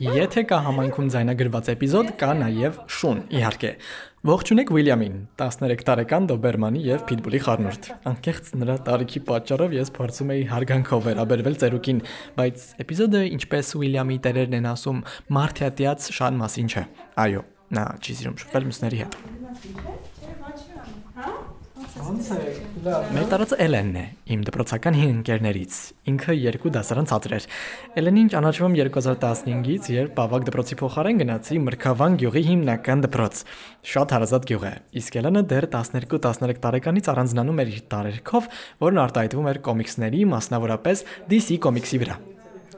Եթե կա համայնքում ձայնագրված էպիզոդ, կա նաև շուն, իհարկե։ Ողջունեք Ուիլյամին, 13 տարեկան Դոբերմանի եւ Փիթբուլի խառնուրդ։ Անկեղծ նրա տարիքի պատճառով ես փորձում էի հարգանքով վերաբերվել ծերուկին, բայց էպիզոդը, ինչպես Ուիլյամի տերերն են ասում, մարդյատյաց շան մասին չէ։ Այո, նա չի սիրում շփվել մյուսների հետ։ Ոնց է։ Լավ։ Մեր տարածը Էլենն է, իմ դպրոցական հին ընկերներից։ Ինքը երկու դասարան ցածր էր։ Էլենին ճանաչվում 2015-ից, երբ Բավակ դպրոցի փոխարեն գնացի Մրգավան գյուղի հիմնական դպրոց։ Շատ հարազատ գյուղ է։ Իսկ Էլենը դեռ 12-13 տարեկանից առանձնանում էր իր տարերքով, որն արտահայտվում էր կոմիքսների, մասնավորապես DC կոմիքսի վրա։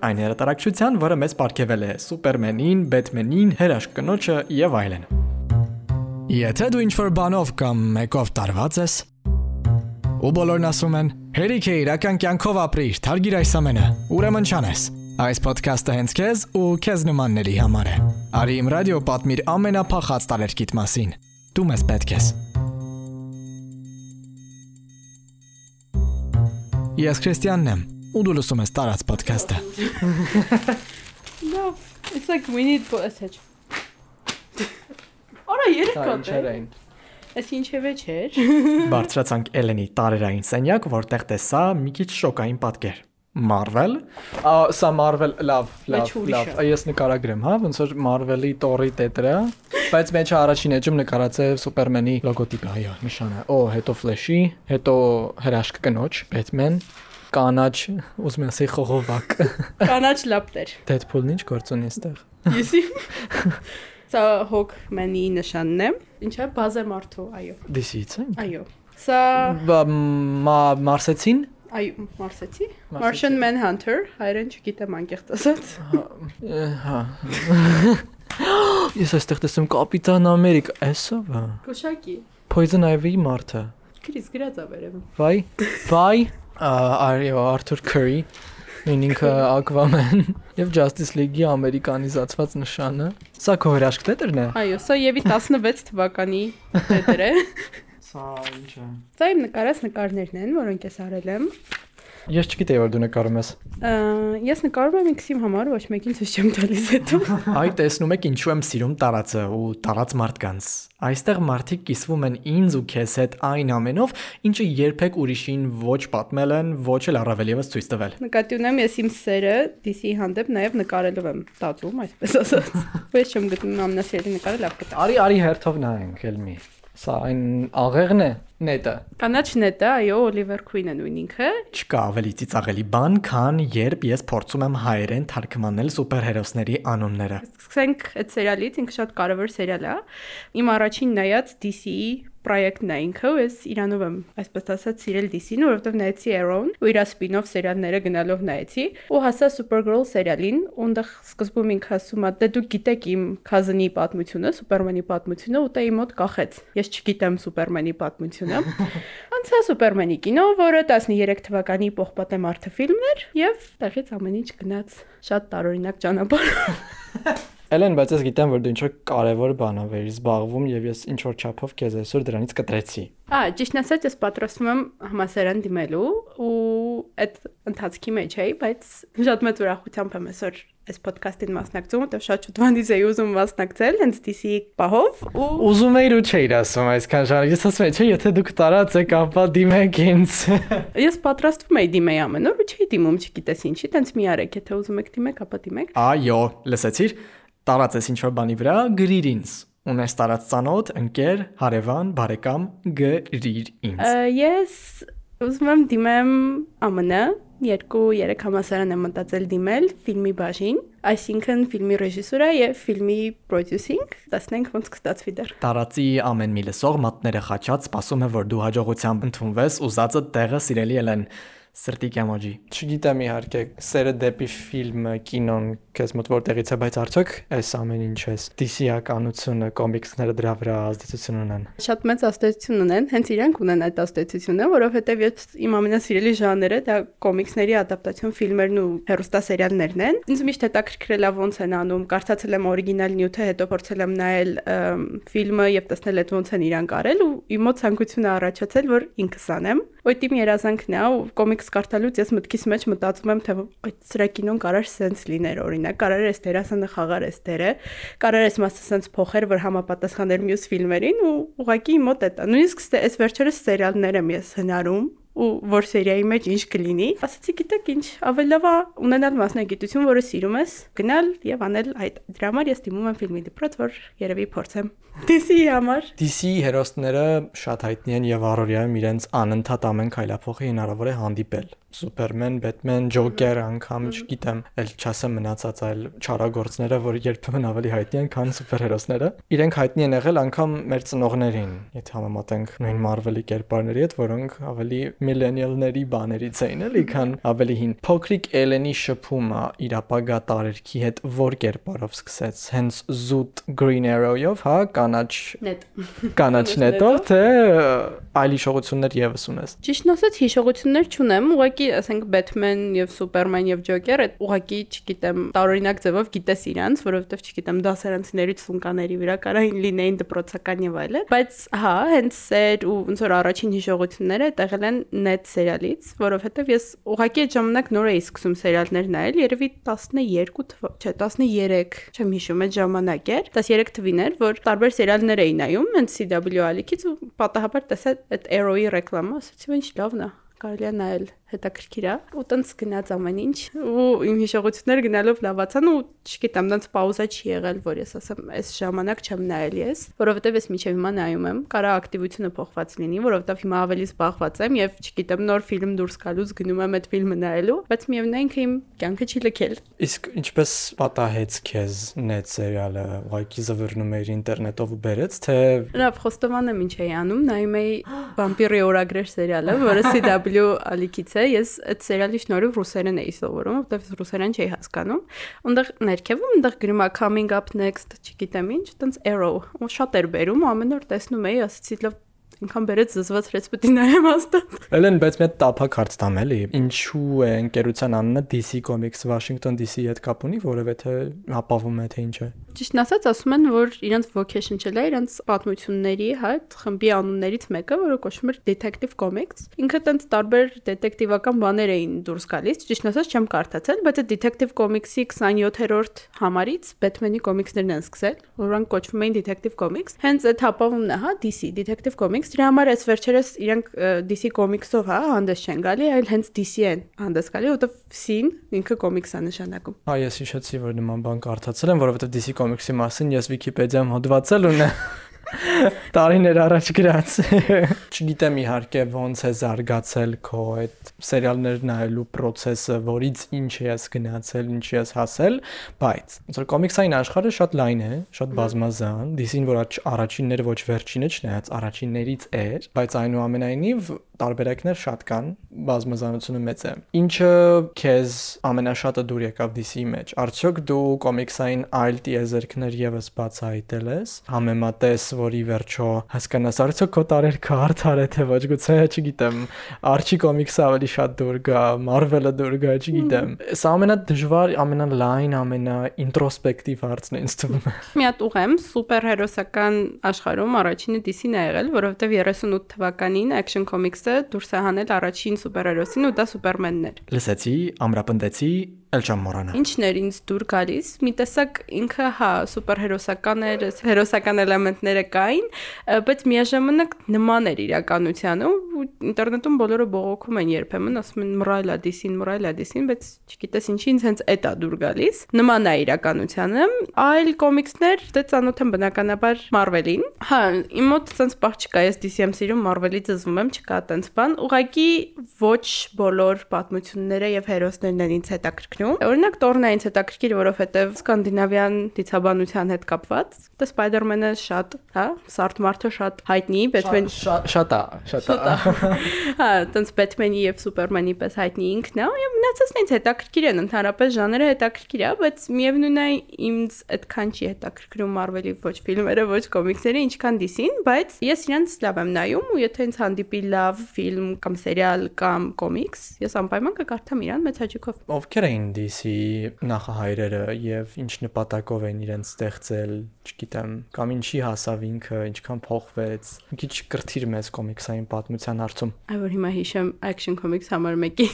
Այն հերատարակչության, որը մեզ ապարգևել է Սուպերմենին, Բեթմենին, Հերաշք կնոջը եւ այլն։ Եթե դու ինչ-որ բանով կամ մեկով տարված ես, ու բոլորն ասում են. «Հերիք է իրական կյանքով ապրիր, թարգիր այս ամենը»։ Ուրեմն չանես։ Այս ոդքասթը հենց քեզ ու քեզ նմանների համար է։ Արի իմ ռադիո պատմիր ամենափախած տարերկիտ մասին։ Դու մեզ պետք ես։ Ես Քրիստիանն եմ, ու դու լսում ես տարած ոդքասթը։ No, it's like we need message. Արա երեք կատ է։ էին։ Այս ինչևէ չէր։ Բարձրացանք Էլենի տարերային սենյակ, որտեղ տեսա մի քիչ շոկային պատկեր։ Marvel։ Ա սա Marvel լավ, լավ, լավ։ Ես նկարագրեմ, հա, ոնց որ Marvel-ի Thor-ի տետրը, բայց մեջը առաջին էջում նկարած է Superman-ի լոգոտիպը, այո, նշանը։ Օ, հետո Flash-ի, հետո հրաշք կնոջ, Batman, կանաչ, ուզում եմ ասել խողովակ։ Կանաչ լապտեր։ Deadpool-ն ինչ գործ ունի այստեղ։ Եսի։ Սա Hawkman-ի նշանն է։ Ինչա բազե մարդու, այո։ DC-ից է։ Այո։ Սա Մարսեցին։ այո, Մարսեցի։ Martian Manhunter, հայերեն չգիտեմ անկեղծ ասած։ Հա։ Ես այստեղ տեսնում Կապիտան Ամերիկա, էսով է։ Կոշակի։ Poison Ivy մարդը։ Քրիս գրած է վերևում։ Վայ, վայ, Արիո Արթուր Քըրի, նույն ինքը Aquaman եւ Justice League-ի ամերիկանիզացված նշանը։ Սա քո հրաշք տետրն է։ Այո, սա եւի 16 թվականի տետր է։ Սա ինչ է։ Սա իմ նկարած նկարներն են, որոնք ես արել եմ։ Ես չգիտեի որ դու նկարում ես։ Ես նկարում եմ ինքսիմ համար, ոչ մեկին ցույց չեմ տալիս հետո։ Այ տեսնում եք ինչու եմ սիրում տարածը ու տարած մարդկանց։ Այստեղ մարդիկ կիսվում են ինձ ու քեզ հետ այն ամենով, ինչը երբեք ուրիշին ոչ պատմել են, ոչ էլ առավել եւս ցույց տվել։ Նկատի ունեմ ես իմ սերը DC-ի հանդեպ նաև նկարելով եմ տածում, այսպես ասած։ Բայց չեմ գտնում ամենասիրելի նկարը լավ կտա։ Արի արի հերթով նայենք ելմի։ Սա այն աղեղն է, նետը։ Կանաչ նետը, այո, Օլիվեր Քուինը նույն ինքը։ Չկա ավելի ծիծաղելի բան, քան երբ ես փորձում եմ հայերեն թարգմանել սուպերհերոսների անունները։ Սկսենք այդ սերիալից, ինքը շատ կարևոր սերիալ է։ Իմ առաջին նայած DC-ի պրոյեկտն է ինքը, ու ես իրանով եմ, այսպես ասած, սիրել DC-ն, որովհետև նայեցի Arrow-ն, ու իր spin-off սերիալները գնալով նայեցի, ու հասա Supergirl սերիալին, ունդեղ սկզբում ինքը ասում է, դե դուք գիտեք իմ cousin-ի պատմությունը, Superman-ի պատմությունը, ու տա իմ մոտ կախեց։ Ես չգիտեմ Superman-ի պատմությունը։ Անցա Superman-ի կինո, որը 13 թվականի Պողպատե մարդը ֆիլմն էր, եւ տեղից ամեն ինչ գնաց շատ տարօրինակ ճանապարհ։ Էլեն, բայց ես գիտեմ, որ դու ինչ-որ կարևոր բանով ես զբաղվում եւ ես ինչ-որ չափով քեզ այսօր դրանից կտրեցի։ Ա, ճիշտն ասած, ես պատրաստվում եմ համասարան դիմելու ու այդ ընթացքի մեջ էի, բայց շատ մեծ ուրախությամբ եմ այսօր այս ոդքասթին մասնակցում, որտեղ շատ շուտ վանդից էի ուզում մասնակցել, հենց DC պահով ու Ուզում էիր ու չէիր ասում այսքան ժանր։ Ես ասում եմ, չէ, եթե դուք տարած եք, ապա դիմեք ինձ։ ես պատրաստվում էի դիմեի ամեն օր ու չէի դիմում, չգիտես ինչի, տենց մի արեք, եթե ուզում եք դիմեք, ապա դիմեք։ Այո, լսեցիր, տարած ես ինչ-որ բանի վրա, գրիր ինձ։ Ունես տարած ծանոթ, ընկեր, հարևան, բարեկամ, գրիր ինձ։ Ես ուզում եմ դիմեմ ԱՄՆ, 2-3 համասարան եմ մտածել դիմել ֆիլմի բաժին, այսինքն ֆիլմի ռեժիսուրա եւ ֆիլմի պրոդյուսինգ, տեսնենք ոնց կստացվի դեռ։ Տարածի ամեն մի լսող մատները խաչած սպասում է, որ դու հաջողությամբ ընդունվես ուզածը տեղը սիրելի ելեն։ Սրտի կամոջի։ Չգիտեմ իհարկե, սերը դեպի ֆիլմը, կինոն քեզ մոտ որտեղից է, բայց արդյոք այս ամեն ինչ էս DC-ականությունը, կոմիքսները դրա վրա ազդեցություն ունեն։ Շատ մեծ ազդեցություն ունեն, հենց իրանք ունեն այդ ազդեցությունը, որովհետև ես իմ ամենասիրելի ժանրը դա կոմիքսների ադապտացիոն ֆիլմերն ու հեռուստասերիալներն են։ Ինձ միշտ հետաքրքրել է ոնց են անում, կարդացել եմ օրիգինալ նյութը, հետո փորձել եմ նայել ֆիլմը եւ տեսնել այդ ոնց են իրանք արել ու իմ մոտ ցանկություն է առաջացել, որ ինքս անեմ։ Ոյ իմ երազանքն է ու կոմիքս կոմիքս կարդալուց ես մտքիս մեջ մտածում եմ, թե այդ սրա կինոն կարար սենց լիներ օրինակ, կարար էս դերասանը խաղար էս դերը, կարար էս մասը սենց փոխեր, որ համապատասխաներ մյուս ֆիլմերին ու ուղղակի մոտ է տա։ Նույնիսկ այս վերջերս սերիալներ եմ ես հնարում ու որ սերիայի մեջ ինչ կլինի, ասացի գիտեք ինչ, ավելի լավ է ունենալ մասնագիտություն, որը սիրում ես, գնալ եւ անել այդ դրա համար ես դիմում եմ ֆիլմի դպրոց, որ երևի փորձեմ DC-ի համար։ DC հերոսները շատ հայտնի են եւ առօրյայում իրենց անընդհատ ամեն քայլափոխի հնարավոր է հանդիպել։ Սուպերմեն, Բեթմեն, Ջոկեր, անգամ, չգիտեմ, ել չասեմ մնացած այլ չարագործները, որ երբեմն ավելի հայտնի են, քան սուպերհերոսները։ Իրենք հայտնի են եղել անգամ մեր ծնողներին, եթե համեմատենք նույն Marvel-ի կերպարների հետ, որոնք ավելի միլենիալների բաներից էին, էլի, քան ավելի հին։ Փոքրիկ Էլենի շփումը իր ապագա տարերքի հետ որ կերպարով սկսեց։ Հենց զուտ Green Arrow-ով, հա, կանաչ Նետ։ կանաչ նետով, թե այլ հիշողություններ եւս ունես։ Ճիշտն ասած հիշողություններ չունեմ, ուղղակի ասենք Batman եւ Superman եւ Joker այդ ուղղակի, չգիտեմ, տարօրինակ ձևով գիտես իրանց, որովհետեւ չգիտեմ, դասարանցիներից սունկաների վրա կարային լինեին դպրոցական եւ այլն, բայց հա, հենց սեր ու ոնց որ առաջին հիշողությունները տեղել են net սերիալից, որովհետեւ ես ուղղակի այդ ժամանակ նոր էի սկսում սերիալներ նայել, երևի 12 թվ, չէ, 13, չեմ հիշում այդ ժամանակ էր, 13 թվին էր, որ տարբեր սերիալներ էի նայում, հենց CW ալիքից ու պատահաբար տեսա այդ Arrow-ի ռեկլամը, ասացի, ինչ լավն է, կարելի է նայել հետաքրքիր է ու տենց գնաց ամեն ինչ ու իմ հիշողությունները գնալով լավացան ու չգիտեմ տենց պաուզա չի եղել որ ես ասեմ այս ժամանակ չեմ նայել ես որովհետև ես միջև հիմա նայում եմ կարա ակտիվությունը փոխված լինի որովհետև հիմա ավելի զբաղված եմ եւ չգիտեմ նոր ֆիլմ դուրս գալուց գնում եմ այդ ֆիլմը նայելու բայց միևնույն ինքը իմ կյանքը չի լքել իսկ ինչպես պատահեց քեզ net սերիալը ուղղակի զվրնում էիր ինտերնետով ու բերեց թե լավ խոստովանեմ ինչ էի անում նայում էի վամպիրի օրագրեր սերիալը որը CW ալիքից է ես այդ սերիալի շնորհիվ ռուսերեն էի սովորում, որտեղ ռուսերեն չէի հասկանում։ Ունդեղ ներքևում ունդեղ գրում է coming up next, չգիտեմ ինչ, տենց arrow, ու շատ էր բերում, ամեն օր տեսնում էի, ասեցի լավ ինքան բերեց զզվացրեց պետք է նայեմ հաստատ։ Էլեն, բայց մի տափակ հարց տամ էլի։ Ինչու է ընկերության անունը DC Comics Washington DC-ի հետ կապ ունի, որովհետեւ ապավում է թե ինչ է։ Ճիշտն ասած, ասում են, որ իրենց vocation չէ, իրենց պատմությունների, հա, խմբի անուններից մեկը, որը կոչվում էր Detective Comics։ Ինքը տենց տարբեր դետեկտիվական բաներ էին դուրս գալիս։ Ճիշտն ասած, չեմ կարդացել, բայց այդ Detective Comics-ի 27-րդ համարից Batman-ի կոմիքսներն են սկսել, որոնք կոչվում էին Detective Comics։ Հենց այդ հապավումն է, հա, DC Detective Comics Դրա համար այս վերջերս իրանք DC Comics-ով հա հանդես չեն գալի, այլ հենց DC են հանդես գալի, որովհետև C-ն ինքը է նշանակում։ Հա, ես հիշեցի, որ նման բան կարդացել եմ, որովհետև DC Comics-ի մասին ես Wikipedia-ում հոդվածել ունեմ տարիներ առաջ գրած։ Չգիտեմ իհարկե ոնց է զարգացել քո այդ սերիալներ նայելու process-ը, որից ինչ ես գնացել, ինչ ես հասել, բայց ոնց որ կոմիքսային աշխարհը շատ լայն է, շատ բազմազան։ DC-ին որ առաջինները ոչ վերջինը չնայած առաջիններից էր, բայց այնուամենայնիվ տարբերակներ շատ կան, բազմազանությունը մեծ է։ Ինչը քեզ ամենաշատը դուր եկավ DC-ի մեջ։ Արդյոք դու կոմիքսային այլ տիեզերքներ եւս բացահայտել ես, համեմատես որի վերջո հասկանաս արդյոք քո տարերքը արդար է թե ոչ գուցե չգիտեմ Archie կոմիքսը ավելի շատ դուր գա Marvel-ը դուր գա չգիտեմ սա ամենադժվար ամենալայն ամենաինտրոսպեկտիվ հարցն է ինձ թվում է մի հատ ուղեմ սուպերհերոսական աշխարհում առաջինը DC-ն է եղել որովհետև 38 թվականին Action Comics-ը դուրս է հանել առաջին սուպերհերոսին ու դա Սուպերմենն էր լսեցի ամրապնդեցի Էլ չեմ մոռանա։ Ինչն էր ինձ դուր գալիս։ Մի տեսակ ինքը հա սուպերհերոսական էր, հերոսական էլեմենտները կային, բայց միաժամանակ նման էր իրականությանը ու ինտերնետում բոլորը բողոքում են երբեմն, ասում են մռայլ է դիսին, մռայլ է դիսին, բայց չգիտես ինչի ինձ հենց այդ է դուր գալիս։ Նման է իրականությանը։ Այլ կոմիքսներ դե ծանոթ եմ բնականաբար Marvel-ին։ Հա, իմ մոտ sense պահ չկա, ես DC եմ սիրում, Marvel-ի ծզվում եմ, չկա տենց բան։ Ուղղակի ոչ բոլոր պատմությունները եւ հերոսներն են ինձ հետաքրքրում հետաքրքրում։ Օրինակ Տորն է ինձ հետաքրքիր, որովհետև սկանդինավյան դիցաբանության հետ կապված, դա Spider-Man-ը շատ, հա, Սարտ մարդը շատ հայտնի, Batman շատ է, շատ է։ Հա, տենց Batman-ի եւ Superman-ի պես հայտնի ինքն է, եւ մնացածն ինձ հետաքրքիր են, ընդհանրապես ժանրը հետաքրքիր է, բայց միևնույն է ինձ այդքան չի հետաքրքրում Marvel-ի ոչ ֆիլմերը, ոչ կոմիքսները, ինչքան DC-ին, բայց ես իրենց լավ եմ նայում ու եթե ինձ հանդիպի լավ ֆիլմ կամ սերիալ կամ կոմիքս, ես անպայման կկարդամ իրան մեծ հաճույքով։ Ովքեր էին DC-ի նախահայրերը եւ ինչ նպատակով են իրենց ստեղծել, չգիտեմ, կամ ինչի հասավ ինքը, ինչքան փոխվեց։ Մի քիչ կրթիր մեզ կոմիքսային պատմության հարցում։ Այո, որ հիմա հիշեմ Action Comics համար 1-ի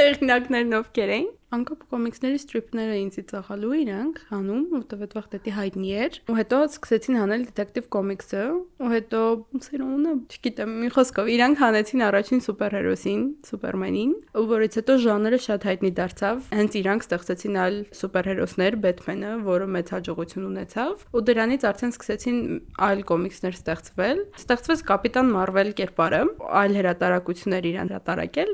հեղինակներն ովքեր էին անկապ կոմիքսների ստրիպները ինձ ծախալու իրանք հանում, որտեվ այդ վաղ դեպի հայտնի էր։ Ու հետո սկսեցին հանել դետեկտիվ կոմիքսը, ու հետո սերունը, չգիտեմ, մի խոսքով իրանք հանեցին առաջին սուպերհերոսին, Սուպերմենին, ու որից հետո ժանրը շատ հայտնի դարձավ։ Հենց իրանք ստեղծեցին այլ սուպերհերոսներ, Բեթմենը, որը մեծ հաջողություն ունեցավ, ու դրանից արդեն սկսեցին այլ կոմիքսներ ստեղծվել։ Ստեղծվեց Կապիտան Մարվել կերպարը, այլ հրատարակություններ իրան հրատարակել,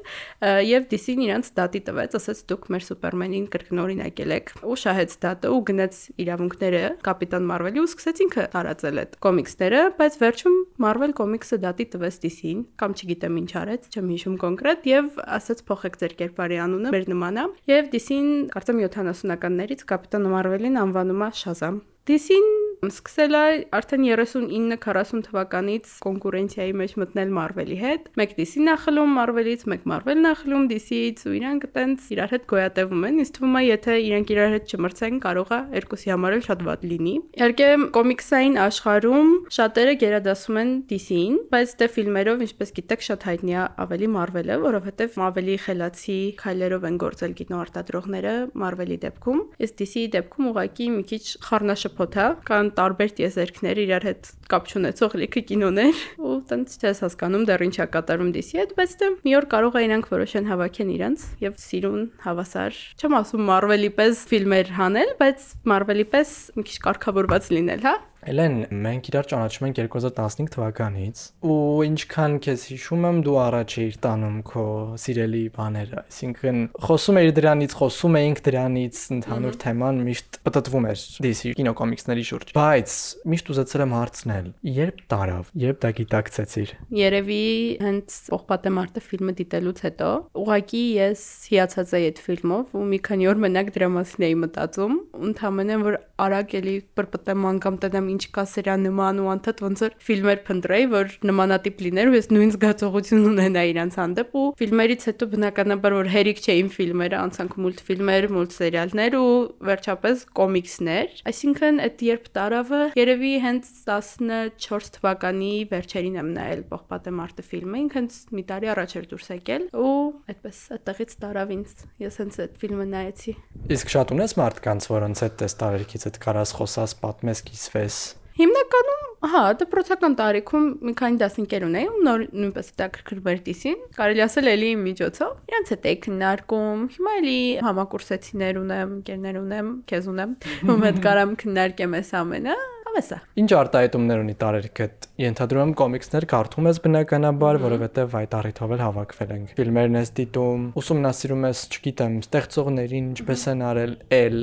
եւ DC-ն իրանց դատի տվեց, ասաց դուք մեր Սուպերմենին կրկնօրինակել եք ու շահեց դատը ու գնաց իրավունքները Կապիտան Մարվելի ու սկսեց ինքը տարածել այդ կոմիքսները, բայց վերջում Marvel կոմիքսը դատի տվեց DC-ին, կամ չգիտեմ ինչ արեց, չեմ հիշում կոնկրետ եւ ասաց փոխեք ձեր կերպարի անունը, մեր նմանա եւ DC-ին կարծեմ 70-ականներից Կապիտան Մարվելին անվանում է Shazam DC-ին սկսել է արդեն 39-40 թվականից կոնկուրենցիայի մեջ մտնել Marvel-ի հետ։ Մեկ DC-ն է խլում Marvel-ից, մեկ Marvel-ն է խլում DC-ից ու իրանք այտենց իրար հետ գոյատևում են։ Ինձ թվում է, եթե իրանք իրար հետ չմրցեն, կարող է երկուսի համար էլ շատ վատ լինի։ Իհարկե կոմիքսային աշխարհում շատերը գերադասում են DC-ին, բայց դե ֆիլմերով, ինչպես գիտեք, շատ հայտնի է ավելի Marvel-ը, որովհետև ավելի խելացի քայլերով են գործել կինոարտադրողները Marvel-ի դեպքում։ Իսկ DC-ի դեպքում ուղղակի մի քիչ խառնաշփոթ է, կան տարբեր տիեզերքներ իրար հետ կապ չունեցող լիքը կինոներ ու տենց չես հասկանում դեռ ինչա կատարում DC-ի հետ, բայց դե մի օր կարող է իրանք որոշեն հավաքեն իրանց եւ սիրուն հավասար, չեմ ասում Marvel-ի պես ֆիլմեր հանել, բայց Marvel-ի պես մի քիչ կարգավորված լինել, հա Էլեն, մենք իրար ճանաչում ենք 2015 թվականից ու ինչքան քեզ հիշում եմ, դու առաջ էիր տանում քո սիրելի բաները, այսինքն խոսում էիր դրանից, խոսում էինք դրանից, ընդհանուր թեման միշտ պատտվում էր DC կինոկոմիքսների շուրջ։ Բայց միշտ ուզեցել եմ հարցնել, երբ տարավ, երբ դա գիտակցեցիր։ Երևի հենց Պողպատե մարտը ֆիլմը դիտելուց հետո, ուղղակի ես հիացած էի այդ ֆիլմով ու մի քանի օր մենակ դրա մասին էի մտածում, ընդհանրապես որ արագ էլի պրպտեմ անգամ տենեմ ինչ կա սրա նման ու անդադ ոնց որ ֆիլմեր փնտրեի, որ նմանատիպ լիներ ու ես նույն զգացողություն ունենայի իրանց հանդեպ ու ֆիլմերից հետո բնականաբար որ հերիք չէին ֆիլմերը, անցանք մուլտֆիլմեր, մուլտսերիալներ ու վերջապես կոմիքսներ։ Այսինքն այդ երբ տարավը երևի հենց 14 թվականի վերջերին եմ նայել Պողպատե մարտը ֆիլմը, ինքը հենց մի տարի առաջ էր դուրս եկել ու այդպես այդտեղից տարավ ինձ։ Ես հենց այդ ֆիլմը նայեցի։ Իսկ շատ ունես մարդկանց, որոնց հետ տես տարերքից այդ կարաս խոսաս, պատմես, կիսվես։ Հիմնականում, հա, դպրոցական տարիքում մի քանի դասընկեր ունեի, ում նոր նույնպես հետաքրքրվեր դիսին, կարելի ասել էլի միջոցով։ Իրանց հետ էի քննարկում։ Հիմա էլի համակուրսեցիներ ունեմ, ընկերներ ունեմ, քեզ ունեմ, ում հետ կարամ քննարկեմ այս ամենը հավես է։ Ինչ արտահայտումներ ունի տարերքդ։ Ենթադրում եմ կոմիքսներ կարդում ես բնականաբար, որովհետև այդ առիթով էլ հավաքվել ենք։ Ֆիլմերն ես դիտում, ուսումնասիրում ես, չգիտեմ, ստեղծողներին ինչպես են արել էլ։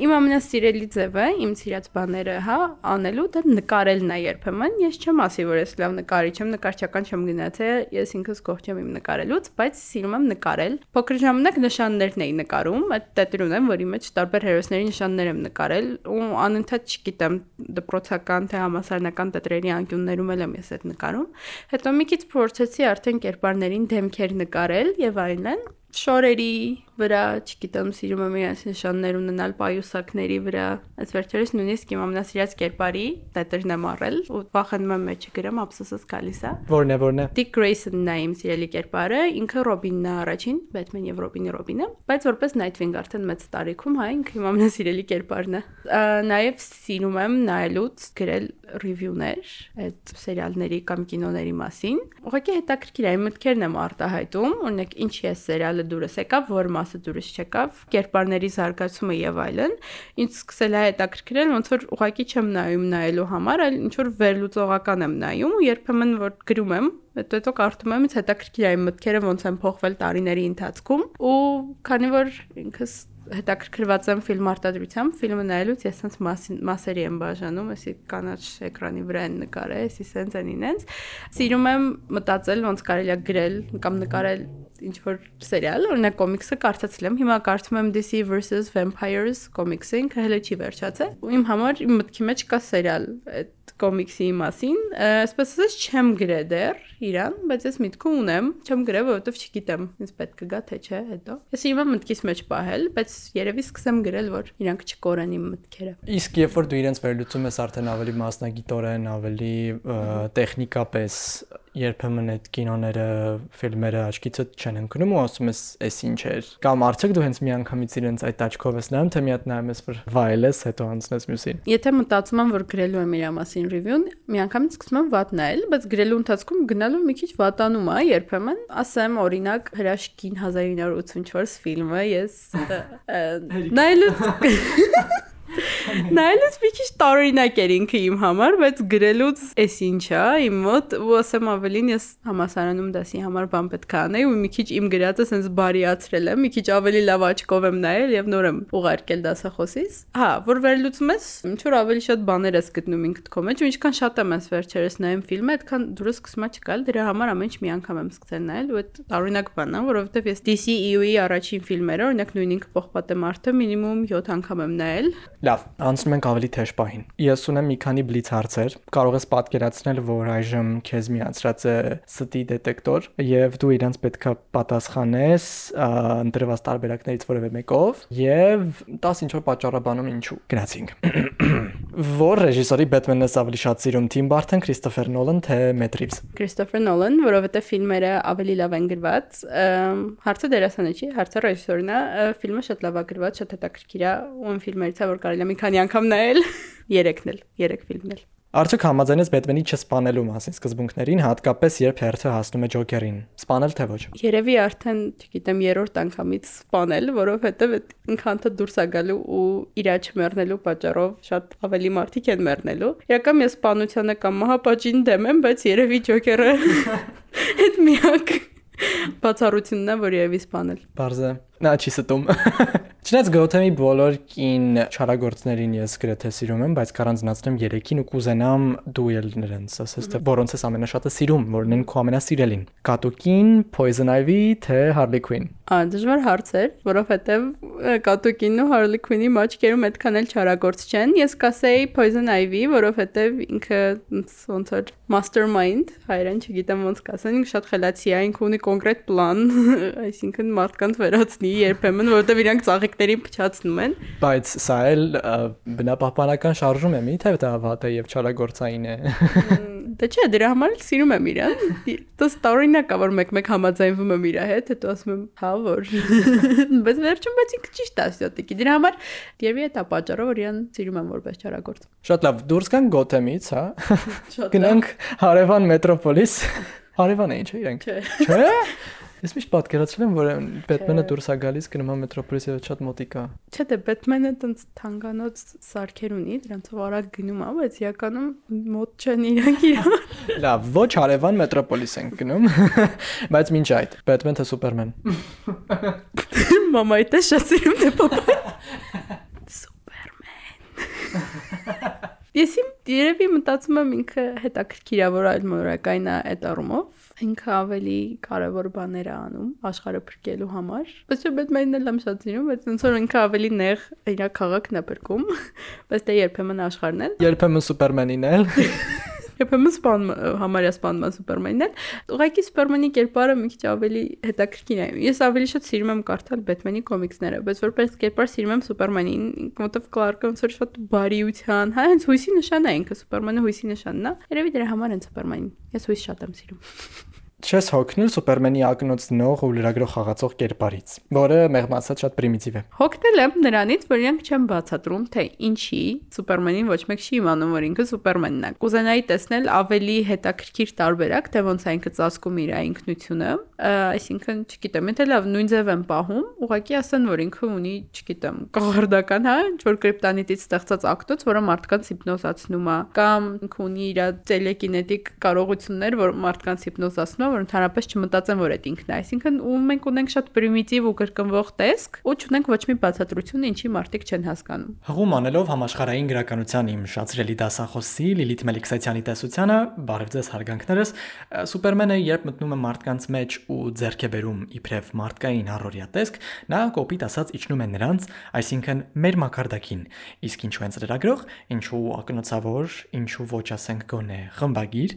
Իմ ամենասիրելի ձևը, իմ սիրած բաները, հա, անելու դա նկարելն է երբեմն։ Ես չեմ ասի, որ ես լավ նկարիչ եմ, նկարչական չեմ գնացել, ես ինքս գող չեմ իմ նկարելուց, բայց սիրում եմ նկարել։ Փոքր ժամանակ նշաններն էի նկարում, այդ տետրն ունեմ, որի մեջ տարբեր հերոսների նշաններ եմ նկարել ու անընդհատ չգիտեմ դպրոցական թե համասարանական տետրերի անկյուններում եմ ես այդ նկարում։ Հետո մի քիչ փորձեցի արդեն կերպարներին դեմքեր նկարել եւ այլն շորերի վրա, չգիտեմ, սիրում եմ իրենց նշաններ ունենալ պայուսակների վրա։ Այս վերջերս նույնիսկ իմ ամենասիրած կերպարի տետրն եմ առել ու վախենում եմ մեջը գրեմ, ափսոսս գալիս է։ Որն է, որն է։ Dick Grayson-ն է իմ սիրելի կերպարը, ինքը Ռոբինն է առաջին, Batman եւ Ռոբինի Ռոբինը, բայց որպես Nightwing արդեն մեծ տարիքում, հա, ինքը իմ ամենասիրելի կերպարն է։ Նաեւ սիրում եմ նայելուց գրել ռիվյուներ այդ սերիալների կամ կինոների մասին։ Ուղղակի հետաքրքիր է, մտքերն եմ արտահայտում, օրինակ ինչի է սերիալը դուրս եկավ, որ մասը դուրս չեկավ, կերպարների զարգացումը եւ այլն, ինձ սկսել է հետաքրքրել, ոնց որ ուղղակի չեմ նայում նայելու համար, այլ ինչ որ վերլուծողական եմ նայում ու երբեմն որ գրում եմ Հետո հետո կարդում եմ, ինձ հետաքրքիր է մտքերը ոնց են փոխվել տարիների ընթացքում ու քանի որ ինքս հետաքրքրված եմ ֆիլմ արտադրությամբ, ֆիլմը նայելուց ես sense մասերի եմ բաժանում, էսի կանաչ էկրանի վրա են նկարել, էսի sense են ինենց։ Սիրում եմ մտածել ոնց կարելի է գրել կամ նկարել ինչ որ սերիալ, օրինակ կոմիքսը կարդացել եմ, հիմա կարդում եմ DC versus Vampires կոմիքսը, ինքը հələ չի վերջացել։ Ու իմ համար իմ մտքի մեջ կա սերիալ այդ կոմիքսի մասին, այսպես ասած չեմ գրել դեռ իրան, բայց ես միտքը ունեմ, չեմ գրել, որովհետև չգիտեմ, ինձ պետք կգա թե չէ հետո։ Ես հիմա մտքիս մեջ պահել, բայց երևի սկսեմ գրել, որ իրանք չկորեն իմ մտքերը։ Իսկ երբ որ դու իրենց վերլուծում ես արդեն ավելի մասնագիտորեն, ավելի տեխնիկապես երբեմն այդ կինոները, ֆիլմերը աչքիցը չեն ընկնում ու ասում ես, «Էս ինչ էր»։ Կամ արդյոք դու հենց միանգամից իրենց այդ աչքով ես նայում, թե մի հատ նայում ես, որ վայելես, հետո անցնես մյուսին։ Եթե մտածում եմ, որ գրելու եմ իր մասին review-ն, միանգամից սկսում եմ վատ նայել, բայց գրելու ընթացքում գնալու մի քիչ վատանում է երբեմն։ Ասեմ, օրինակ, հրաշքին 1984 ֆիլմը ես նայելուց Նայելուց մի քիչ տարօրինակ էր ինքը իմ համար, բայց գրելուց էս ինչա իմ մոտ, ու ասեմ ավելին ես համասարանում դասի համար բան պետք է անեի ու մի քիչ իմ գրածը sense բարիացրել եմ, մի քիչ ավելի լավ աչքով եմ նայել եւ նոր եմ ուղարկել դասախոսից։ Հա, որ վերլուծում ես, ինչ որ ավելի շատ բաներ ես գտնում ինքդ քո մեջ, ու ինչքան շատ եմ ես վերջերս նայում ֆիլմը, այդքան դուրս սկսում է չգալ, դրա համար ամեն ինչ մի անգամ եմ սկսել նայել ու այդ տարօրինակ բանն է, որովհետեւ ես DCEU-ի առաջին ֆիլմերը, օրինակ նույն ինքը պողպատե մարդը մինիմում 7 անգամ եմ նայել։ Լավ, անցնում ենք ավելի թեժ պահին։ Ես ունեմ մի քանի բլից հարցեր։ Կարող ես պատկերացնել, որ այժմ քեզ միացրած է ստի դետեկտոր եւ դու իրենց պետքա պատասխանես ընտրված տարբերակներից որևէ մեկով եւ 10 ինչ որ պատճառաբանում ինչու։ Գնացինք։ Որ ռեժիսորի Batman-ը ավելի շատ սիրում Tim Burton, Christopher Nolan թե Matt Reeves։ Christopher Nolan, որովհետեւ ֆիլմերը ավելի լավ են գրված։ Հարցը դերասանը չի, հարցը ռեժիսորն է։ Ֆիլմը շատ լավ է գրված, շատ հետաքրքիր է, ու ֆիլմերից է որ կարելի է մի քանի անգամ նայել, 3-ն էլ, 3 ֆիլմն էլ։ Արդյոք համաձայն ես Բեթմենի չսպանելու մասին սկզբունքներին, հատկապես երբ հերթը հասնում է Ջոկերին։ Սպանել թե ոչ։ Երևի արդեն, չգիտեմ, երրորդ անգամից սպանել, որովհետև այդ ինքանթը դուրս է գալու ու իրա չմեռնելու պատճառով շատ ավելի մարդիկ են մեռնելու։ Իրական ես սպանությանը կամ մահապատժին դեմ եմ, բայց երևի Ջոկերը այդ միակ բացառությունն է, որ երևի սպանել։ Բարձր Նա չի ստում։ Չնայած Gotham-ի բոլոր կին չարագործներին ես գրեթե սիրում եմ, բայց կառանձնացնեմ 3-ին ու կուզենամ դու ել նրանց, ասես թե որոնց ես ամենաշատը սիրում, որն են քո ամենասիրելին։ Կատուկին, Poison Ivy թե Harley Quinn։ Ա, դժվար հարց էր, որովհետև Կատուկինն ու Harley Quinn-ի մաչկերում այդքան էլ չարագործ չեն։ Ես կասեի Poison Ivy, որովհետև ինքը ոնց որ mastermind, հայերեն չգիտեմ ոնց կասեն, ինքը շատ խելացի է, ինքը ունի կոնկրետ պլան, այսինքն մարդկանց վերացնի լինի երբեմն, որովհետև իրանք ծաղիկներին փչացնում են։ Բայց սա էլ բնապահպանական շարժում է, մի՞թե դա վատ է եւ չարագործային է։ Դե չէ, դրա համար էլ սիրում եմ իրան։ Դա ստորինակ է, որ մեկ-մեկ համաձայնվում եմ իր հետ, հետո ասում եմ, հա որ։ Բայց վերջում բայց ինքը ճիշտ է, սյոտիկի։ Դրա համար է դա պատճառը, որ իրան սիրում եմ որպես չարագործ։ Շատ լավ, դուրս գանք Գոթեմից, հա։ Գնանք Հարևան մետրոպոլիս։ Հարևան է ինչ իրենք։ Չէ։ Ես միշտ պատկերացրել եմ, որ Բեթմենը դուրս է գալիս գնում է մետրոպոլիսը շատ մոտիկ է։ Չէ, դե Բեթմենը տենց թանկանոց սարքեր ունի, դրանցով արագ գնում է, բայց իրականում մոտ չեն իրանք իրար։ Լավ, ոչ հարևան մետրոպոլիս են գնում, բայց ինչ այդ, Բեթմեն թե Սուպերմեն։ Մամայի տես շատ սիրում թե պապա։ Սուպերմեն։ Ես իմ երևի մտածում եմ ինքը հետաքրքիր է որ այլ մորակային է այդ առումով ինքը ավելի կարևոր բաներ է անում աշխարհը փրկելու համար։ Բայց չէ, Բեթմենն էլ եմ շատ սիրում, բայց ոնց որ ինքը ավելի նեղ իր քաղաքն է փրկում, բայց դե երբեմն աշխարհն էլ։ Երբեմն Սուպերմենին էլ։ Երբեմն սպան համարյա սպանում է Սուպերմենին էլ։ Ուղղակի Սուպերմենի կերպարը մի քիչ ավելի հետաքրքիր է։ Ես ավելի շատ սիրում եմ կարդալ Բեթմենի կոմիքսները, բայց որպես կերպար սիրում եմ Սուպերմենին, որտեվ Կլարկը ոնց որ շատ բարիության, հա, հենց հույսի նշան է ինքը Սուպերմենը հույսի նշանն է։ Երևի դրա համար են Սուպերմենին։ Ես հույս շատ եմ սիրում չես հոգնել Սուպերմենի ակնոց նող ու լրագրող խաղացող կերպարից, որը մեղմացած շատ պրիմիտիվ է։ Հոգնել եմ նրանից, որ իրանք չեն բացատրում, թե ինչի Սուպերմենին ոչ մեկ չի իմանում, որ ինքը Սուպերմենն է։ Կուզենայի տեսնել ավելի հետաքրքիր տարբերակ, թե ոնց է ինքը ծածկում իր ինքնությունը, այսինքն, չգիտեմ, եթե լավ նույն ձև են պահում, ուղղակի ասեն, որ ինքը ունի, չգիտեմ, կողարդական, հա, ինչ որ կրիպտանիտից ստեղծած ակտոց, որը մարդկանց հիպնոզացնում է, կամ ինքը ունի իր տելեկինետիկ կարողություններ, որ մարդկանց հիպնոզացնում որ ընդհանրապես չմտածեն, որ այդ ինքն է։ Այսինքն ու մենք ունենք շատ պրիմիտիվ ու կրկնվող տեսք, ու չունենք ոչ մի բացատրություն, ինչի մարդիկ չեն հասկանում։ Հղում անելով համաշխարհային գրականության իմ շատ սիրելի դասախոսի Լիլիթ Մելիքսացյանի տեսությանը, բարև ձեզ հարգանքներս, Սուպերմենը երբ մտնում է մարդկանց մեջ ու ձեռք է բերում իբրև մարդկային առօրյա տեսք, նա կոպիտ ասած իջնում է նրանց, այսինքն մեր մակարդակին։ Իսկ ինչու են ծրագրող, ինչու ակնոցավոր, ինչու ոչ ասենք գոնե խմբագիր,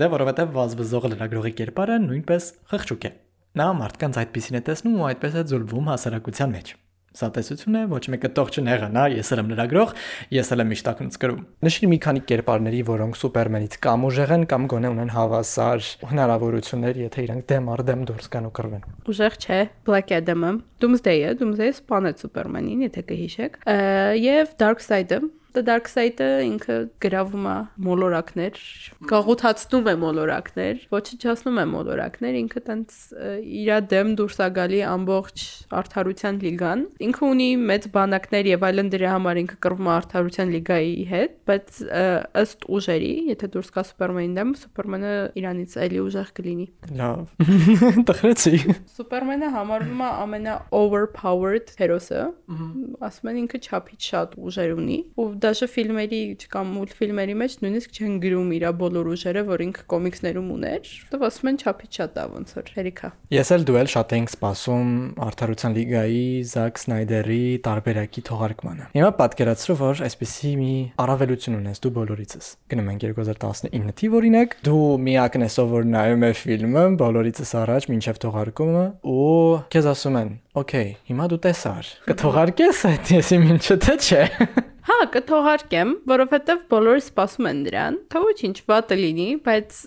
դե որովհետև վազվզող լրագրողի կերպարը նույնպես խղճուկ է։ Նա մարդկանց այդպեսին է տեսնում ու այդպես է ձուլվում հասարակության մեջ։ Սա տեսություն է, ոչ մեկը տող չնեղանա, ես եմ լրագրող, ես էլ եմ միշտակնուց գրում։ Նշիր մի քանի կերպարների, որոնք Սուպերմենից կամ ուժեղ են կամ գոնե ունեն հավասար հնարավորություններ, եթե իրանք դեմ առ դեմ դուրս գան ու կռվեն։ Ուժեղ չէ, Black Adam-ը, Doomsday-ը, Doomsday-ը սպանեց Սուպերմենին, եթե կհիշեք, եւ Darkseid-ը, The Dark Side-ը ինքը գրավում է մոլորակներ, գաղութացնում է մոլորակներ, ոչնչացնում է մոլորակներ, ինքը տենց իր դեմ դուրս է գալի ամբողջ արդարության լիգան։ Ինքը ունի մեծ բանակներ եւ այլն դրա համար ինքը կռվում է արդարության լիգայի հետ, բայց ըստ ուժերի, եթե դուրս գա Սուպերմենին դեմ, Սուպերմենը իրանից էլի ուժեղ կլինի։ Լավ։ Տխրեցի։ Սուպերմենը համարվում է ամենա overpowered հերոսը։ Ասում են ինքը չափից շատ ուժեր ունի ու դաշը ֆիլմերի կամ մուլտֆիլմերի մեջ նույնիսկ չեն գրում իր բոլոր ուժերը, որ ինքը կոմիքսներում ուներ, դու ասում են չափից շատ է ոնց որ հերիքա։ Ես էլ դու էլ շատ էինք սպասում Արդարության լիգայի Զակ Սնայդերի տարբերակի թողարկմանը։ Հիմա պատկերացրու, որ այսպեսի մի առավելություն ունես դու բոլորիցս։ Գնում ենք 2019 թիվ օրինակ, դու միակն ես, ով որ նայում է ֆիլմը բոլորիցս առաջ մինչև թողարկումը ու քեզ ասում են. «Okay, հիմա դու տեսար։ Կթողարկես այդ, ես իմ ինչը թե չէ»։ Հա, կթողարկեմ, որովհետև բոլորը սպասում են դրան։ Թող ոչինչ վատը լինի, բայց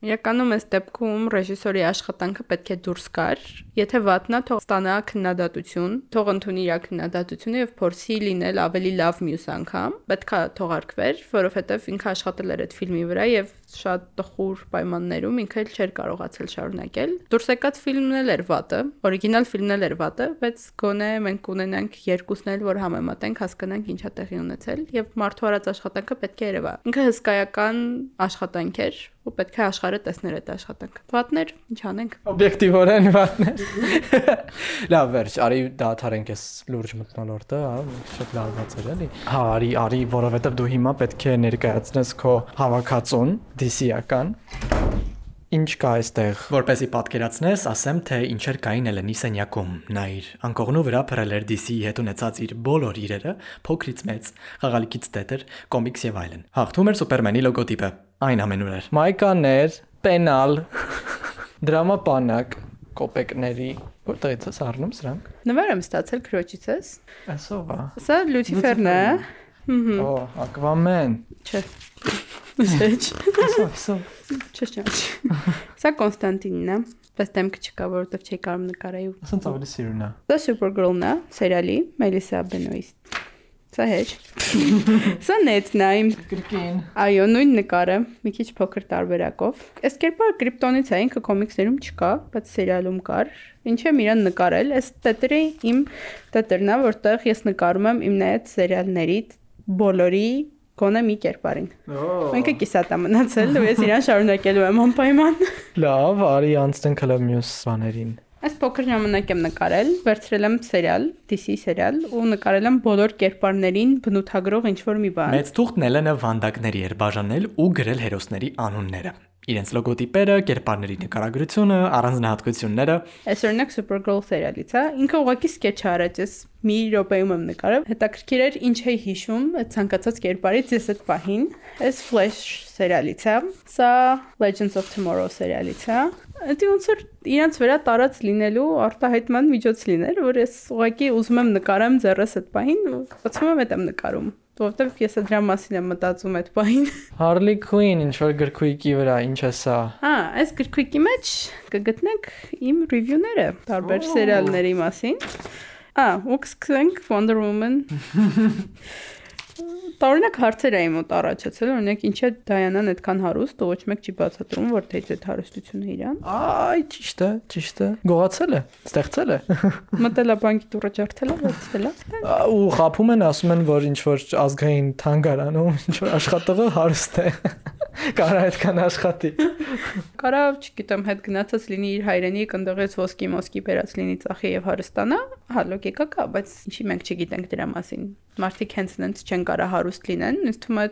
Իրականում այս դեպքում ռեժիսորի աշխատանքը պետք է դուրս գար։ Եթե վատնա, թող ստանա քննադատություն, թող ընդունի իր քննադատությունը եւ փորձի լինել ավելի լավ մյուս անգամ։ Պետքա թողարկվեր, որովհետեւ ինքը աշխատել էր այդ ֆիլմի վրա եւ շատ տխուր պայմաններում ինքը չէր կարողացել շարունակել։ Դուրս եկած ֆիլմն էլ էր վատը, օրիգինալ ֆիլմն էլ էր վատը, բայց գոնե մենք կունենանք երկուսն էլ, որ համեմատենք, հասկանանք ինչա տեղի ունեցել եւ մարդու արած աշխատանքը պետք է երևա։ Ինքը հսկայական աշխատանք էր, ու պետք է աշխարհը տեսներ այդ աշխատանքը։ Վատներ, ինչ անենք։ Օբյեկտիվորեն վատներ։ Լավ, վերջ, արի դաթարենք այս լուրջ մտնոլորտը, հա, շատ լավված էր էլի։ Հա, արի, արի, որովհետև դու հիմա պետք է ներկայացնես քո հավաքածուն DC-ական Ինչ կա այստեղ, որպեսի պատկերացնես, ասեմ, թե ինչեր կային Էլենի սենյակում։ Նա իր անկողնու վրա փռել էր DC-ի հետ ունեցած իր բոլոր իրերը, փոքրից մեծ, խաղալիքից տետր, կոմիքս եւ այլն։ Հաղթում էր Սուպերմենի լոգոտիպը։ Այն ամենուր էր։ Մայկաներ, պենալ, դրամապանակ, կոպեկների, որտեղից է առնում սրանք։ Նվեր եմ ստացել քրոջիցս։ Այսով է։ Սա Լյութիֆերն է։ Օ, Ակվաման։ Չէ։ Ոչ։ Այսով, այսով։ Չէ, չէ։ Սա Կոնստանտինն է բայց դեմքը չկա, որովհետև չի կարող նկարել։ Ասենց ավելի սիրուն է։ Սա Supergirl-ն է, սերիալի, Մելիսա Բենոյի։ Սա հեչ։ Սա նետն է իմ Գրկին։ Այո, նույն նկարը, մի քիչ փոքր տարբերակով։ Այս կերպարը կրիպտոնից է, ինքը կոմիքսներում չկա, բայց սերիալում կար։ Ինչ եմ իրան նկարել, այս տետրի իմ տետրն է, որտեղ ես նկարում եմ իմ նայած սերիալների բոլորի գոնե մի կերպարին։ Ինքը կիսատ է մնացել, ու ես իրան շարունակելու եմ անպայման։ Լավ, արի անցնենք հələ մյուս բաներին։ Այս փոքր ժամանակ եմ նկարել, վերցրել եմ սերիալ, DC սերիալ ու նկարել եմ բոլոր կերպարներին բնութագրող ինչ-որ մի բան։ Մեծ թուղթն Էլենը վանդակների էր բաժանել ու գրել հերոսների անունները իրենց լոգոտիպերը, կերպարների նկարագրությունը, առանձնահատկությունները։ Այս օրինակ Supergirl սերիալից է, ինքը ուղղակի սկեթչ արեց, ես մի րոպեում եմ նկարել։ Հետաքրքիր էր ինչ էի հիշում ցանկացած կերպարից ես այդ պահին։ Այս Flash սերիալից է, սա Legends of Tomorrow սերիալից է։ Դա ոնց որ իրանց վրա տարած լինելու արտահայտման միջոց լիներ, որ ես ուղղակի ուզում եմ նկարեմ ձեռս այդ պահին ու բացում եմ այդ եմ նկարում որովհետև ես դրա մասին եմ մտածում այդ բային։ Harley Quinn ինչ որ գրքույկի վրա, ինչ է սա։ Հա, այս գրքույկի մեջ կգտնեք իմ ռիվյուները տարբեր սերիալների մասին։ Ա, ու կսկսենք Wonder Woman Տարօրինակ հարցեր էին մոտ առաջացել, օրինակ ինչի է Դայանան այդքան հարուստ, ոչ մեկ չի բացատրում, որտեղից այդ հարստությունը իրան։ Այ, ճիշտ է, ճիշտ է։ Գողացել է, ստեղծել է։ Մտել է բանկի դուրը ջարդել է, վերցրել է։ Ու խափում են, ասում են, որ ինչ որ ազգային թանգարանում ինչ որ աշխատողը հարուստ է։ Կարա այդքան աշխատի։ Կարա, չգիտեմ, հետ գնացած լինի իր հայրենիք, ընդողից ոսկի մոսկի բերած լինի ծախի եւ հարստանա, հա լոգիկա կա, բայց ինչի մենք չգիտենք դրա մասին։ Մարդիկ հենց նենց չեն կարա հարուստ լինեն, ինձ թվում է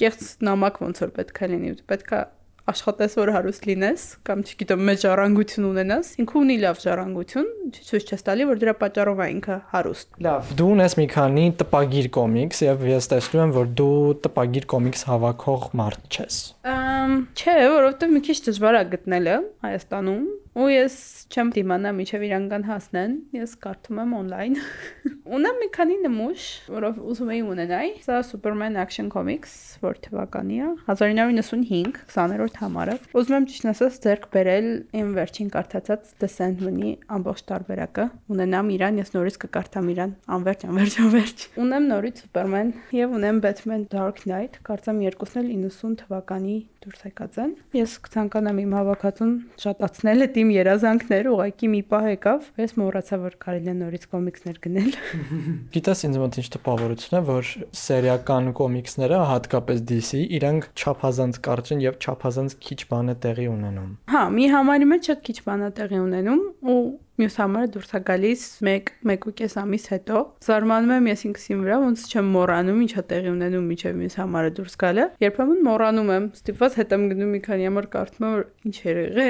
կեղծ նամակ ոնց որ պետք է լինի, պետք է աշխատես որ հարուստ լինես կամ չգիտեմ մեծ ժառանգություն ունենաս ինքը ունի լավ ժառանգություն ցույց չես տալի որ դրա պատճառով է ինքը հարուստ լավ դու ունես մի քանի տպագիր կոմիքս եւ ես տեսնում եմ որ դու տպագիր կոմիքս հավաքող մարդ ես ըմ չէ որովհետեւ մի քիչ դժվար է գտնելը Հայաստանում ու ես չեմ դիմանա միջև իրան կան հասնեն, ես կարդում եմ on-line։ Ունեմ մի քանի նմուշ, որով ուզում էի ունենալ։ Սա Superman Action Comics, որ թվականի է, 1995, 20-րդ համարը։ Ուզում եմ ճիշտ ասած ձեռք բերել իմ վերջին կարդացած The Sandman-ի ամբողջ տարբերակը։ Ունենամ իրան, ես նորից կկարդամ իրան, անverջ, անverջ, անverջ։ Ունեմ նորից Superman եւ ունեմ Batman Dark Knight, կարծեմ երկուսն էլ 90 թվականի դուրս եկած են։ Ես կցանկանամ իմ հավաքածուն շատացնել այդ իմ երազանքներ, ուղղակի մի պահ եկավ, ես մոռացա որ կարելի է նորից կոմիքսներ գնել։ Գիտես ինձ մոտ ինչ տպավորություն է, որ սերիական կոմիքսները, հատկապես DC, իրանք չափազանց կարճ են եւ չափազանց քիչ բան է տեղի ունենում։ Հա, մի համարի մեջ շատ քիչ բան է տեղի ունենում ու մյուս համարը դուրս է գալիս 1 1.5 ամիս հետո։ Զարմանում եմ ես ինքսին վրա, ոնց չեմ մոռանում ինչա տեղի ունենում միջև մյուս համարը դուրս գալը։ Երբեմն մոռանում եմ, ստիպված հետ եմ գնում մի քանի համար կարդում եմ, որ ինչ երեղե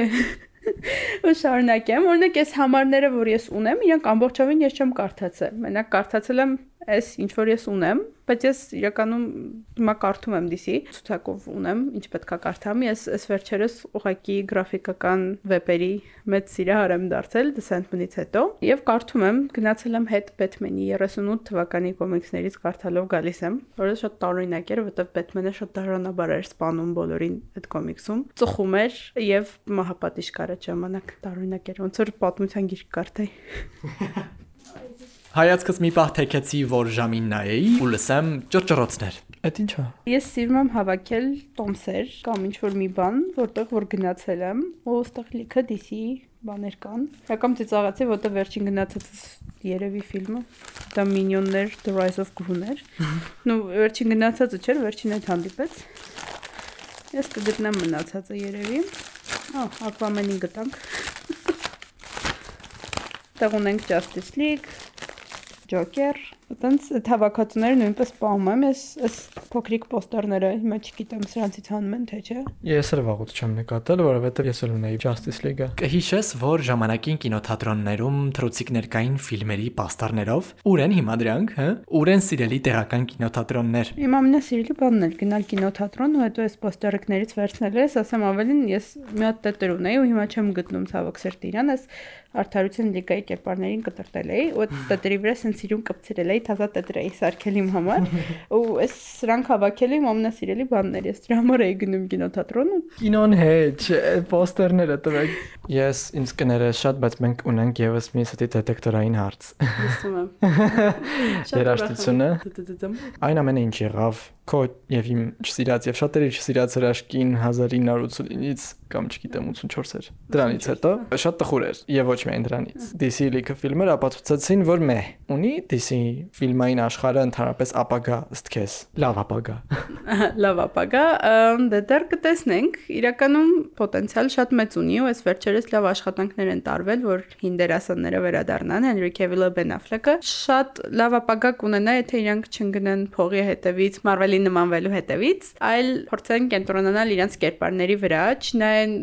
ու շարունակեմ։ Օրինակ այս համարները, որ ես ունեմ, իրանք ամբողջովին ես չեմ կարդացել։ Մենակ կարդացել եմ այս ինչ որ ես ունեմ, բայց ես իրականում հիմա կարդում եմ DC ցուցակով ունեմ, ինչ պետքա կարդամ։ Ես այս վերջերս ուղակի գրաֆիկական վեպերի մեծ սիրահար եմ դարձել Descent-ից հետո եւ կարդում եմ, գնացել եմ հետ Batman-ի 38 թվականի կոմիքսներից կարդալով գալիս եմ, որը շատ տարօրինակ էր, որովհետեւ Batman-ը շատ դաժանաբար էր սպանում բոլորին այդ կոմիքսում։ Ծխում էր եւ մահապատիժ կար այդ ժամանակ տարօրինակ էր, ոնց որ պատմության գիրք կարդայի։ Հայացքս մի պահ թեքեցի, որ ժամին նայեի ու լսեմ ճռճռոցներ։ Այդ ի՞նչ է։ Ես սիրում եմ հավաքել տոմսեր կամ ինչ որ մի բան, որտեղ որ գնացել եմ, ու այստեղ լիքը DC բաներ կան։ Եկամ ծիծաղացի, որտեղ վերջին գնացած երևի ֆիլմը դա Minion-ներ, The Rise of Gru-ներ։ Նու վերջին գնացածը չէր, վերջին այդ հանդիպեց։ Ես կգտնեմ մնացածը երևի։ Ահա, Aquaman-ին գտանք։ Տեղ ունենք Justice League, Joker. Այտենց հավաքածուները նույնպես պահում եմ, ես այս փոքրիկ պոստերները հիմա չգիտեմ սրանցից հանում են թե չէ։ Ես էլ վաղուց չեմ նկատել, որովհետև ես էլ ունեի Justice League-ը։ Կհիշես, որ ժամանակին կինոթատրոններում թրուցիկներ կային ֆիլմերի պաստառներով, ուր են հիմա դրանք, հա? Ուր են սիրելի տեղական կինոթատրոններ։ Իմ ամենասիրելի բանն էր գնալ կինոթատրոն ու հետո այս պոստերիկներից վերցնել ես, ասեմ ավելին ես մի հատ տետր ունեի ու հիմա չեմ գտնում ցավոք սրտի իրան, այս արդարություն լիգայի կերպարներին կտրտել էի ու տետրի վրա սենց իրուն կպցրել էի թազա տետր էի սարքել իմ համար ու այս սրանք հավաքել իմ ամենասիրելի բաններ ես դրա համար էի գնում կինոթատրոն ու կինոն հետ պոստերները տվեք ես ինձ կներես շատ բայց մենք ունենք եւս մի ստի դետեկտորային հարց լսում եմ երաշտությունը այն ամենը ինչ եղավ քո եւ իմ չսիրած եւ շատերի չսիրած հրաշքին 1989-ից կամ չգիտեմ 84 էր։ Դրանից հետո շատ տխուր էր եւ ոչ միայն դրանից։ DC լիքը ֆիլմերը ապացուցեցին, որ մե ունի DC ֆիլմային աշխարհը ընդհանրապես ապագա ըստ քեզ։ Լավ ապագա։ Լավ ապագա, դե դեռ կտեսնենք։ Իրականում պոտենցիալ շատ մեծ ունի ու այս վերջերս լավ աշխատանքներ են տարվել, որ հին դերասանները վերադառնան, Henry Cavill-ը, Ben Affleck-ը։ Շատ լավ ապագա կունենա, եթե իրանք չընկնեն փողի հետևից, Marvel-ի նմանվելու հետևից, այլ փորձեն կենտրոնանալ իրենց կերպարների վրա, չնայած են,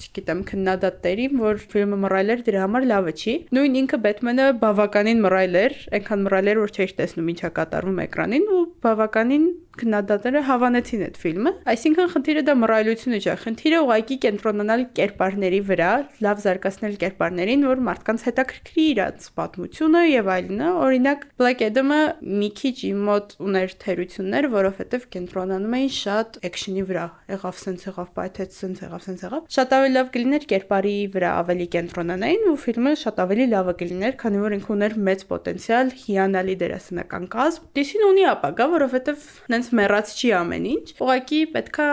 չգիտեմ, քննադատներին, որ ֆիլմը մռայլ էր, դրա համար լավը չի։ Նույն ինքը Բեթմենը բավականին մռայլ էր, այնքան մռայլ էր, որ չէի տեսնում ինչա կատարվում էկրանին ու բավականին քննադատները հավանեցին այդ ֆիլմը։ Այսինքն խնդիրը դա մռայլությունը չէ, խնդիրը ուղղակի կենտրոնանալ կերպարների վրա, լավ զարգացնել կերպարներին, որ մարդկանց հետաքրքրի իրաց պատմությունը եւ այլնը։ Օրինակ Black Adam-ը մի քիչ իմ մոտ ուներ թերություններ, որովհետեւ կենտրոնանում էին շատ էքշնի վրա։ Եղավ սենց եղավ, պայթեց սենց եղավ, սենց եղավ։ Շատ ավելի լավ կլիներ կերպարի վրա ավելի կենտրոնանային ու ֆիլմը շատ ավելի լավը կլիներ, քանի որ ինքը ուներ մեծ պոտենցիալ, հիանալի դերասանական կազմ։ Դիսին ունի ապագա, որովհետեւ նենց մեռած չի ամեն ինչ։ Ուղղակի պետքա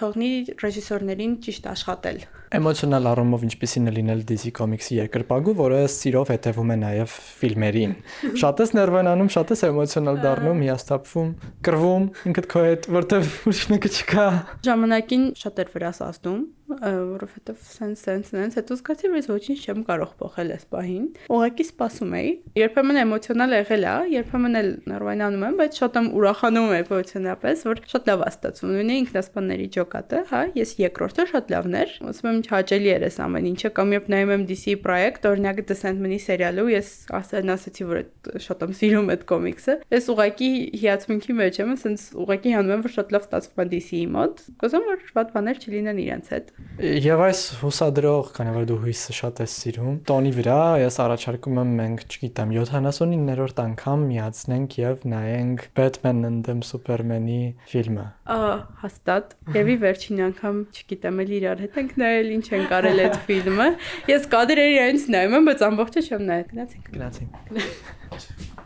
թողնի ռեժիսորներին ճիշտ աշխատել Էմոցիոնալ առումով ինչպեսին է լինել DC Comics-ի երկրպագու, որը սիրով հետևում է նաև ֆիլմերին։ Շատ ես ներվանանում, շատ ես էմոցիոնալ դառնում, հիասթափվում, կռվում ինքդ քո հետ, որտեվ ուրիշ մեկը չկա։ Ժամանակին շատ էր վրասազդում, որովհետև սենց սենց սենց հետո զգացի, որ ոչինչ չեմ կարող փոխել այս պահին։ Ուղղակի սպասում էի։ Երբեմն էմոցիոնալ եղել է, երբեմն էլ նորմայնանում եմ, բայց շատ եմ ուրախանում էմոցիոնապես, որ շատ լավ է ստացվում։ Նույնը ինքնասպանների ջոկատը, հա, ես երկրորդը շատ լավն էր։ Ասում եմ, հաճելի էր այս ամեն ինչը, կամ երբ նայում եմ DC պրոյեկտ, օրինակ The Sandman-ի սերիալը, ես ասեն ասացի, որ շատ եմ սիրում այդ կոմիքսը։ Ես ուղղակի հիացմունքի մեջ եմ, ասենց ուղղակի հանում եմ, որ շատ լավ ստացվում է DC-ի մոտ։ Կոզում որ շատ բաներ չլինեն իրենց հետ։ Եվ այս հուսադրող, քանի որ դու հույսը շատ ես սիրում, տոնի վրա ես առաջարկում եմ մենք, չգիտեմ, 79-րդ անգամ միացնենք եւ նայենք Batman ընդդեմ Superman-ի ֆիլմը։ Ահա, հաստատ։ Եվի վերջին անգամ, չգիտեմ, էլ իրար հետ ենք նայել, ինչ ենք արել այդ ֆիլմը։ Ես կադրերի այնց նայում եմ, բայց ամբողջը չեմ նայել։ Գնացինք։ Գնացինք։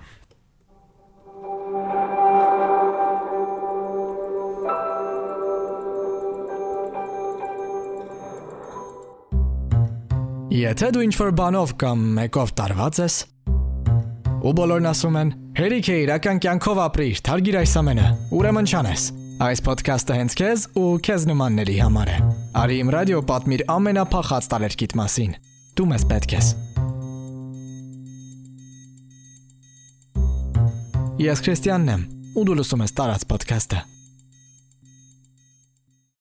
Եթե դու ինչ-որ բանով կամ մեկով տարված ես, ու բոլորն ասում են. «Հերիք է իրական կյանքով ապրիր, թարգիր այս ամենը»։ Ուրեմն չանես։ Այս ոդքասթը հենց քեզ ու քեզ նմանների համար է։ Արի իմ ռադիո պատմիր ամենափախած տարերկիտ մասին։ Դու մեզ պետք ես։ Ես Քրիստիանն եմ, ու դու լսում ես տարած ոդքասթը։